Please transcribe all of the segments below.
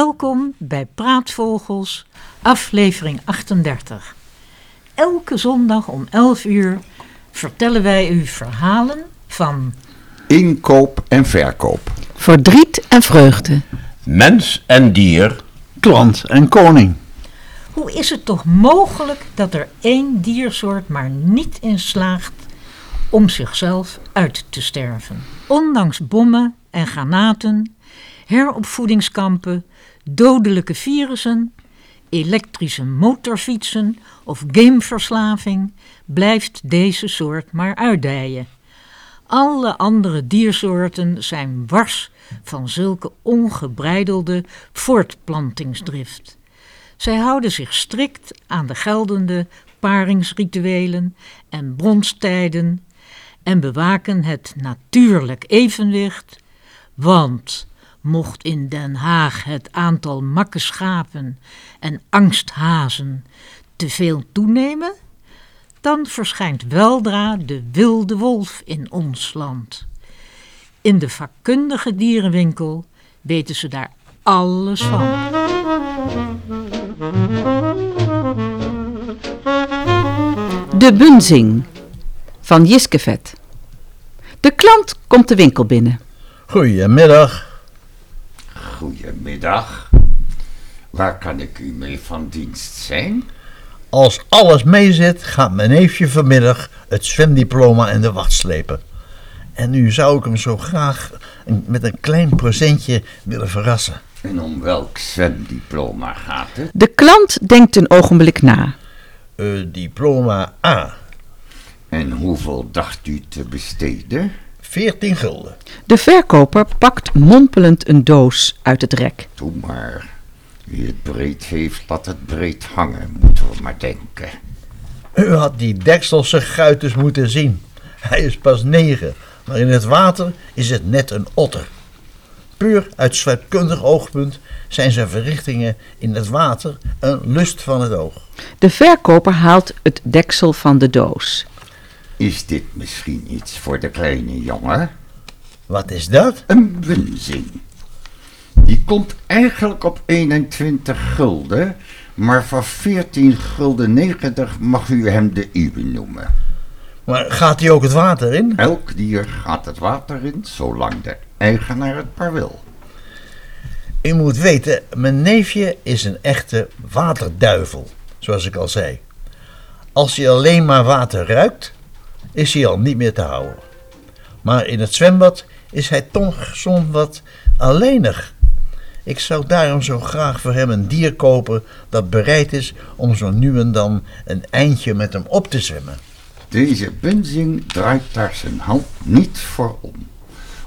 Welkom bij Praatvogels, aflevering 38. Elke zondag om 11 uur vertellen wij u verhalen van Inkoop en verkoop. Verdriet en vreugde. Mens en dier. Klant en koning. hoe is het toch mogelijk dat er één diersoort maar niet in slaagt om zichzelf uit te sterven. Ondanks bommen en granaten, heropvoedingskampen, dodelijke virussen, elektrische motorfietsen of gameverslaving blijft deze soort maar uitdijen. Alle andere diersoorten zijn wars van zulke ongebreidelde voortplantingsdrift. Zij houden zich strikt aan de geldende paringsrituelen en bronstijden en bewaken het natuurlijk evenwicht, want mocht in Den Haag het aantal makke schapen en angsthazen te veel toenemen, dan verschijnt weldra de wilde wolf in ons land. In de vakkundige dierenwinkel weten ze daar alles van. De bunzing van Jiskevet. De klant komt de winkel binnen. Goedemiddag. Goedemiddag. Waar kan ik u mee van dienst zijn? Als alles meezit, gaat mijn neefje vanmiddag het zwemdiploma in de wacht slepen. En nu zou ik hem zo graag met een klein presentje willen verrassen. En om welk zwemdiploma gaat het? De klant denkt een ogenblik na. Eh, diploma A, En hoeveel dacht u te besteden? 14 gulden. De verkoper pakt mompelend een doos uit het rek. Doe maar. Wie het breed heeft, laat het breed hangen, moeten we maar denken. U had die dekselse guiters moeten zien. Hij is pas negen, maar in het water is het net een otter. Puur uit zwemkundig oogpunt zijn zijn verrichtingen in het water een lust van het oog. De verkoper haalt het deksel van de doos. Is dit misschien iets voor de kleine jongen? Wat is dat? Een bunzing. Die komt eigenlijk op 21 gulden, maar voor 14 gulden 90 mag u hem de uwe noemen. Maar gaat hij ook het water in? Elk dier gaat het water in, zolang de eigenaar het maar wil. U moet weten, mijn neefje is een echte waterduivel, zoals ik al zei. Als hij alleen maar water ruikt, is hij al niet meer te houden. Maar in het zwembad is hij toch soms wat alleenig. Ik zou daarom zo graag voor hem een dier kopen dat bereid is om zo nu en dan een eindje met hem op te zwemmen. Deze bunzing draait daar zijn hand niet voor om.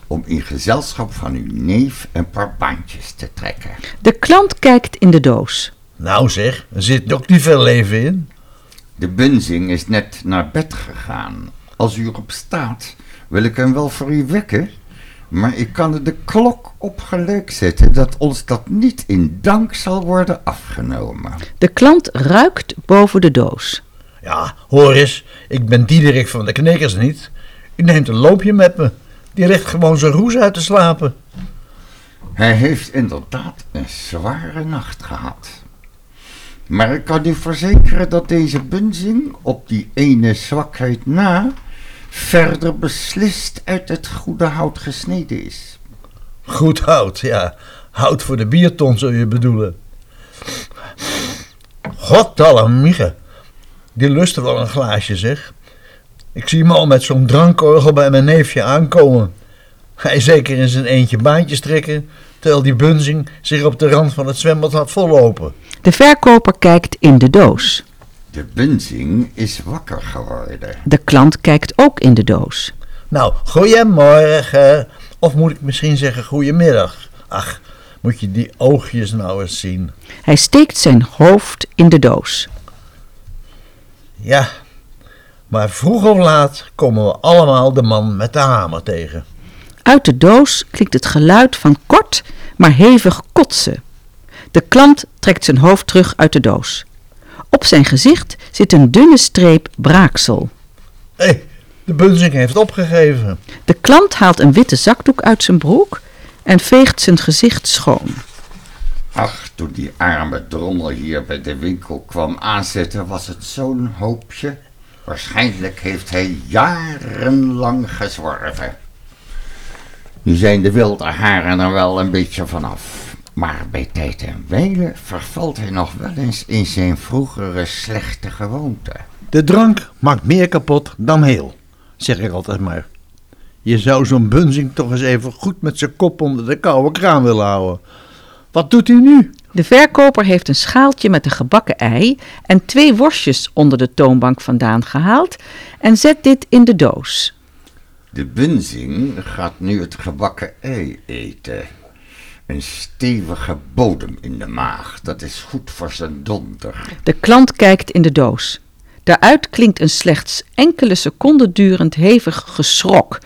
Om in gezelschap van uw neef een paar baantjes te trekken. De klant kijkt in de doos. Nou zeg, er zit ook niet veel leven in. De bunzing is net naar bed gegaan. Als u erop staat, wil ik hem wel voor u wekken. Maar ik kan er de klok op gelijk zetten dat ons dat niet in dank zal worden afgenomen. De klant ruikt boven de doos. Ja, hoor eens, ik ben Diederik van de Knikkers niet. U neemt een loopje met me. Die ligt gewoon zijn roes uit te slapen. Hij heeft inderdaad een zware nacht gehad. Maar ik kan u verzekeren dat deze bunzing op die ene zwakheid na verder beslist uit het goede hout gesneden is. Goed hout, ja. Hout voor de bierton zul je bedoelen. Godallemige. Die lusten wel een glaasje, zeg. Ik zie hem al met zo'n drankorgel bij mijn neefje aankomen. Hij zeker in zijn eentje baantjes trekken, terwijl die bunzing zich op de rand van het zwembad had vollopen. De verkoper kijkt in de doos. De bunzing is wakker geworden. De klant kijkt ook in de doos. Nou, goeiemorgen. Of moet ik misschien zeggen goeiemiddag? Ach, moet je die oogjes nou eens zien. Hij steekt zijn hoofd in de doos. Ja, maar vroeg of laat komen we allemaal de man met de hamer tegen. Uit de doos klinkt het geluid van kort, maar hevig kotsen. De klant trekt zijn hoofd terug uit de doos. Op zijn gezicht zit een dunne streep braaksel. Hé, de bunzing heeft opgegeven. De klant haalt een witte zakdoek uit zijn broek en veegt zijn gezicht schoon. Ach, toen die arme drommel hier bij de winkel kwam aanzetten, was het zo'n hoopje. Waarschijnlijk heeft hij jarenlang gezworven. Nu zijn de wilde haren er wel een beetje vanaf. Maar bij tijd en wijle vervalt hij nog wel eens in zijn vroegere slechte gewoonte. De drank maakt meer kapot dan heel, zeg ik altijd maar. Je zou zo'n bunzing toch eens even goed met zijn kop onder de koude kraan willen houden. Wat doet hij nu? De verkoper heeft een schaaltje met een gebakken ei en twee worstjes onder de toonbank vandaan gehaald en zet dit in de doos. De bunzing gaat nu het gebakken ei eten. Een stevige bodem in de maag, dat is goed voor zijn donder. De klant kijkt in de doos. Daaruit klinkt een slechts enkele seconden durend hevig geschrok,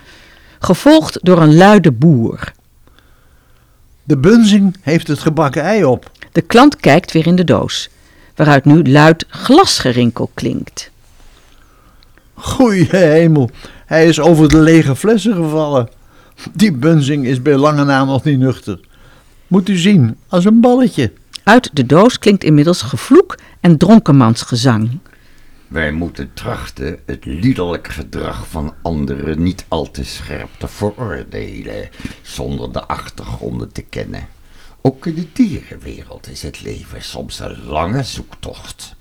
gevolgd door een luide boer. De bunzing heeft het gebakken ei op. De klant kijkt weer in de doos, waaruit nu luid glasgerinkel klinkt. Goeie hemel, hij is over de lege flessen gevallen. Die bunzing is bij lange na nog niet nuchter. Moet u zien, als een balletje. Uit de doos klinkt inmiddels gevloek en dronkenmansgezang. Wij moeten trachten het liederlijk gedrag van anderen niet al te scherp te veroordelen, zonder de achtergronden te kennen. Ook in de dierenwereld is het leven soms een lange zoektocht.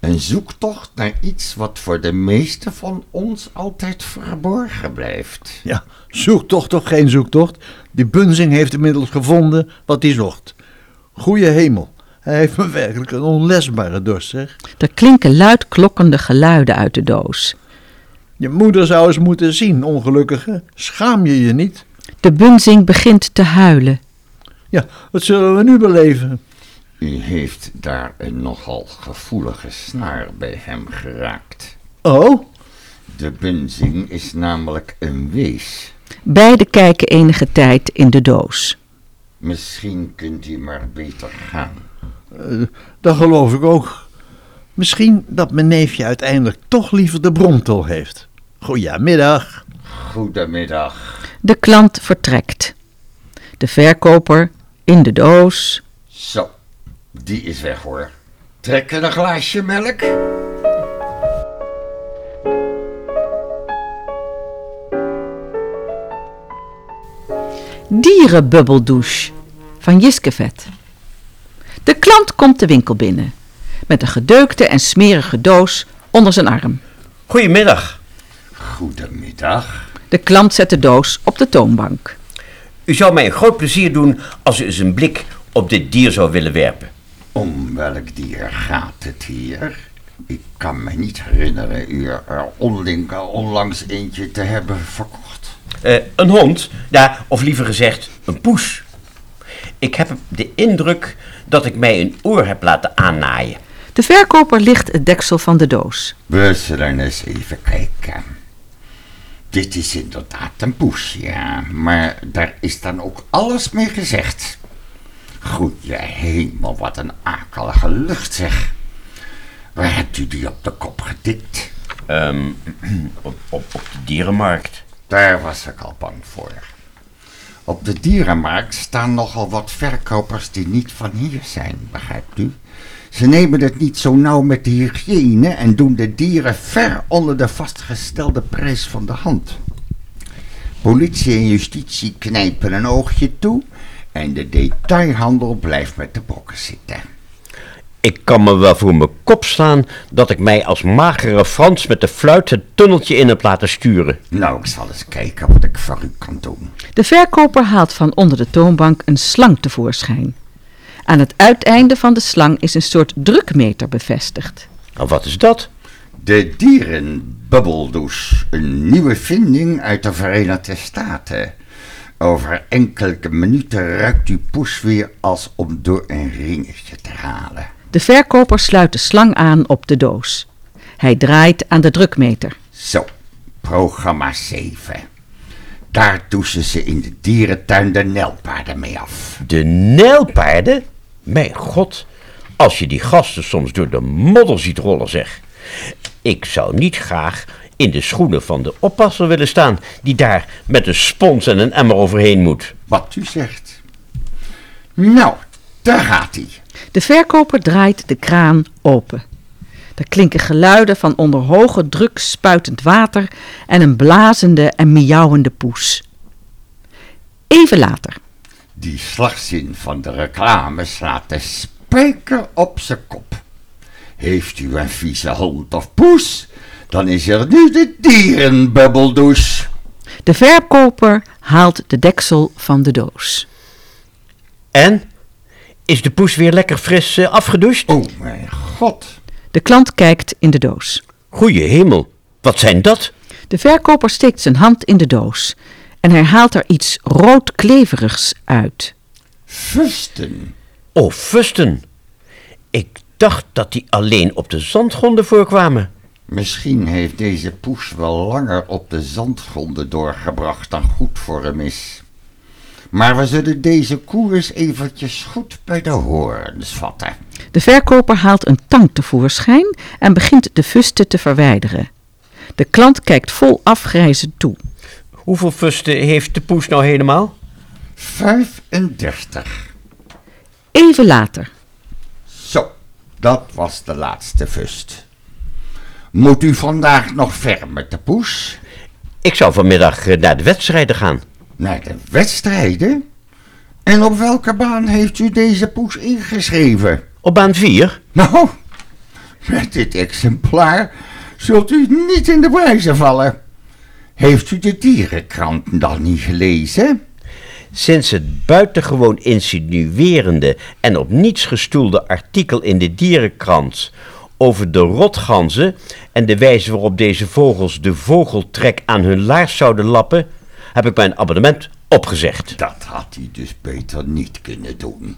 Een zoektocht naar iets wat voor de meesten van ons altijd verborgen blijft. Ja, zoektocht toch geen zoektocht. Die bunzing heeft inmiddels gevonden wat hij zocht. Goeie hemel, hij heeft me werkelijk een onlesbare dorst, zeg. Er klinken luid klokkende geluiden uit de doos. Je moeder zou eens moeten zien, ongelukkige. Schaam je je niet? De bunzing begint te huilen. Ja, wat zullen we nu beleven? U heeft daar een nogal gevoelige snaar bij hem geraakt. Oh, De bunzing is namelijk een wees. Beiden kijken enige tijd in de doos. Misschien kunt u maar beter gaan. eh, dat geloof ik ook. Misschien dat mijn neefje uiteindelijk toch liever de bromtol heeft. Goedemiddag. Goedemiddag. De klant vertrekt. De verkoper in de doos. Zo, die is weg hoor. Trekken een glaasje melk? Dierenbubbeldouche van Jiskevet. De klant komt de winkel binnen met een gedeukte en smerige doos onder zijn arm. Goedemiddag. Goedemiddag. De klant zet de doos op de toonbank. U zou mij een groot plezier doen als u eens een blik op dit dier zou willen werpen. Om welk dier gaat het hier? Ik kan me niet herinneren u er onlangs eentje te hebben verkocht. Eh, een hond, ja, of liever gezegd, een poes. Ik heb de indruk dat ik mij een oor heb laten aannaaien. De verkoper licht het deksel van de doos. We zullen eens even kijken. Dit is inderdaad een poes, ja, maar daar is dan ook alles mee gezegd. Goeie hemel, wat een akelige lucht zeg. Waar hebt u die op de kop getikt? Ehm, op, op, op de dierenmarkt. Daar was ik al bang voor. Op de dierenmarkt staan nogal wat verkopers die niet van hier zijn, begrijpt u? Ze nemen het niet zo nauw met de hygiëne en doen de dieren ver onder de vastgestelde prijs van de hand. Politie en justitie knijpen een oogje toe en de detailhandel blijft met de brokken zitten. Ik kan me wel voor mijn kop slaan dat ik mij als magere Frans met de fluit het tunneltje in heb laten sturen. Nou, ik zal eens kijken wat ik voor u kan doen. De verkoper haalt van onder de toonbank een slang tevoorschijn. Aan het uiteinde van de slang is een soort drukmeter bevestigd. Nou, wat is dat? De dierenbubbeldouche, een nieuwe vinding uit de Verenigde Staten. Over enkele minuten ruikt uw poes weer als om door een ringetje te halen. De verkoper sluit de slang aan op de doos. Hij draait aan de drukmeter. Zo, programma 7. Daar douchen ze in de dierentuin de nelpaarden mee af. De nijlpaarden? Mijn god, als je die gasten soms door de modder ziet rollen zeg. Ik zou niet graag in de schoenen van de oppasser willen staan, die daar met een spons en een emmer overheen moet. Wat u zegt. Nou, daar gaat hij. De verkoper draait de kraan open. Er klinken geluiden van onder hoge druk spuitend water en een blazende en miauwende poes. Even later. Die slagzin van de reclame slaat de spijker op zijn kop. Heeft u een vieze hond of poes, dan is er nu de dierenbubbeldouche. De verkoper haalt de deksel van de doos. En? Is de poes weer lekker fris eh, afgedoucht? Oh mijn god. De klant kijkt in de doos. Goeie hemel, wat zijn dat? De verkoper steekt zijn hand in de doos en hij haalt er iets roodkleverigs uit. Fusten. Oh, fusten. Ik dacht dat die alleen op de zandgronden voorkwamen. Misschien heeft deze poes wel langer op de zandgronden doorgebracht dan goed voor hem is. Maar we zullen deze koers eventjes goed bij de hoorns vatten. De verkoper haalt een tang tevoorschijn en begint de fusten te verwijderen. De klant kijkt vol afgrijzen toe. Hoeveel fusten heeft de poes nou helemaal? 35. Even later. Zo, dat was de laatste fust. Moet u vandaag nog ver met de poes? Ik zou vanmiddag eh, naar de wedstrijden gaan. Naar de wedstrijden? En op welke baan heeft u deze poes ingeschreven? Op baan 4? Nou, met dit exemplaar zult u niet in de prijzen vallen. Heeft u de dierenkrant dan niet gelezen? Sinds het buitengewoon insinuerende en op niets gestoelde artikel in de dierenkrant over de rotganzen en de wijze waarop deze vogels de vogeltrek aan hun laars zouden lappen, heb ik mijn abonnement opgezegd. Dat had u dus beter niet kunnen doen.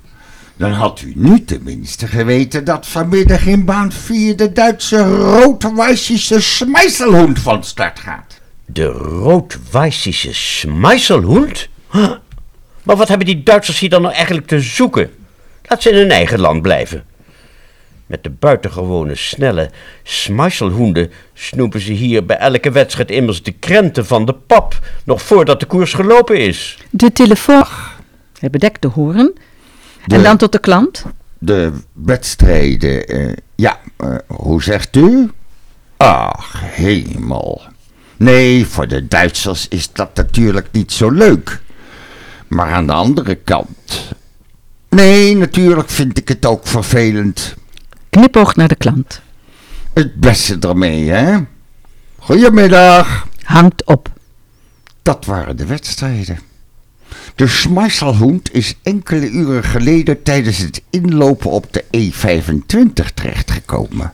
Dan had u nu tenminste geweten dat vanmiddag in baan 4 de Duitse roodwijsische smijselhoend van start gaat. De roodwijsische smijselhoend? Huh? Maar wat hebben die Duitsers hier dan nou eigenlijk te zoeken? Laat ze in hun eigen land blijven. Met de buitengewone snelle smijselhoenden snoepen ze hier bij elke wedstrijd immers de krenten van de pap, nog voordat de koers gelopen is. De telefoon. Hij bedekt de hoorn. En dan tot de klant. De wedstrijden, eh, ja, eh, hoe zegt u? Ach, hemel. Nee, voor de Duitsers is dat natuurlijk niet zo leuk. Maar aan de andere kant. Nee, natuurlijk vind ik het ook vervelend. Knipoog naar de klant. Het beste ermee, hè? Goedemiddag. Hangt op. Dat waren de wedstrijden. De Schmeisselhoend is enkele uren geleden tijdens het inlopen op de E25 terechtgekomen.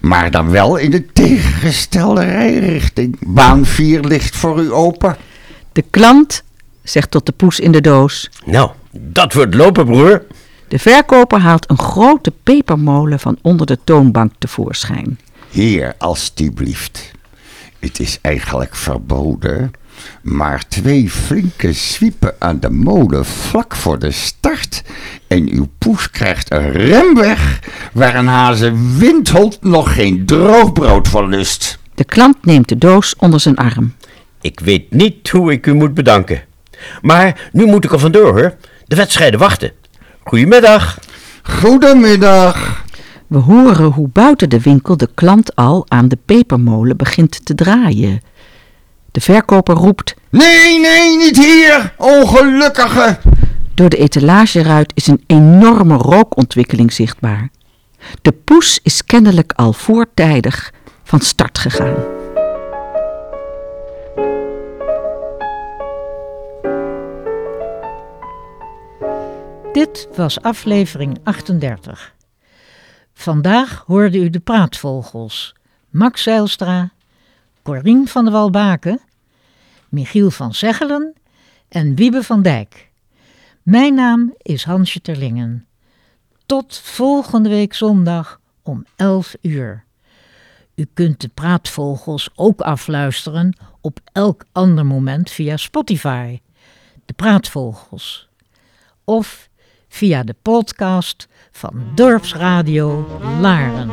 Maar dan wel in de tegengestelde rijrichting. Baan 4 ligt voor u open. De klant zegt tot de poes in de doos. Nou, dat wordt lopen, broer. De verkoper haalt een grote pepermolen van onder de toonbank tevoorschijn. Hier, alstublieft. Het is eigenlijk verboden, maar twee flinke zwiepen aan de molen vlak voor de start en uw poes krijgt een remweg waar een hazen windhond nog geen droogbrood van lust. De klant neemt de doos onder zijn arm. Ik weet niet hoe ik u moet bedanken. Maar nu moet ik er vandoor, hoor. De wedstrijden wachten. Goedemiddag. Goedemiddag. We horen hoe buiten de winkel de klant al aan de pepermolen begint te draaien. De verkoper roept. Nee, nee, niet hier, ongelukkige. Door de etalageruit is een enorme rookontwikkeling zichtbaar. De poes is kennelijk al voortijdig van start gegaan. Dit was aflevering 38. Vandaag hoorde u de praatvogels. Max Zeilstra, Corien van der Walbaken, Michiel van Zeggelen en Wiebe van Dijk. Mijn naam is Hansje Terlingen. Tot volgende week zondag om 11 uur. U kunt de praatvogels ook afluisteren op elk ander moment via Spotify. De praatvogels. Of via de podcast van Dorpsradio Laren.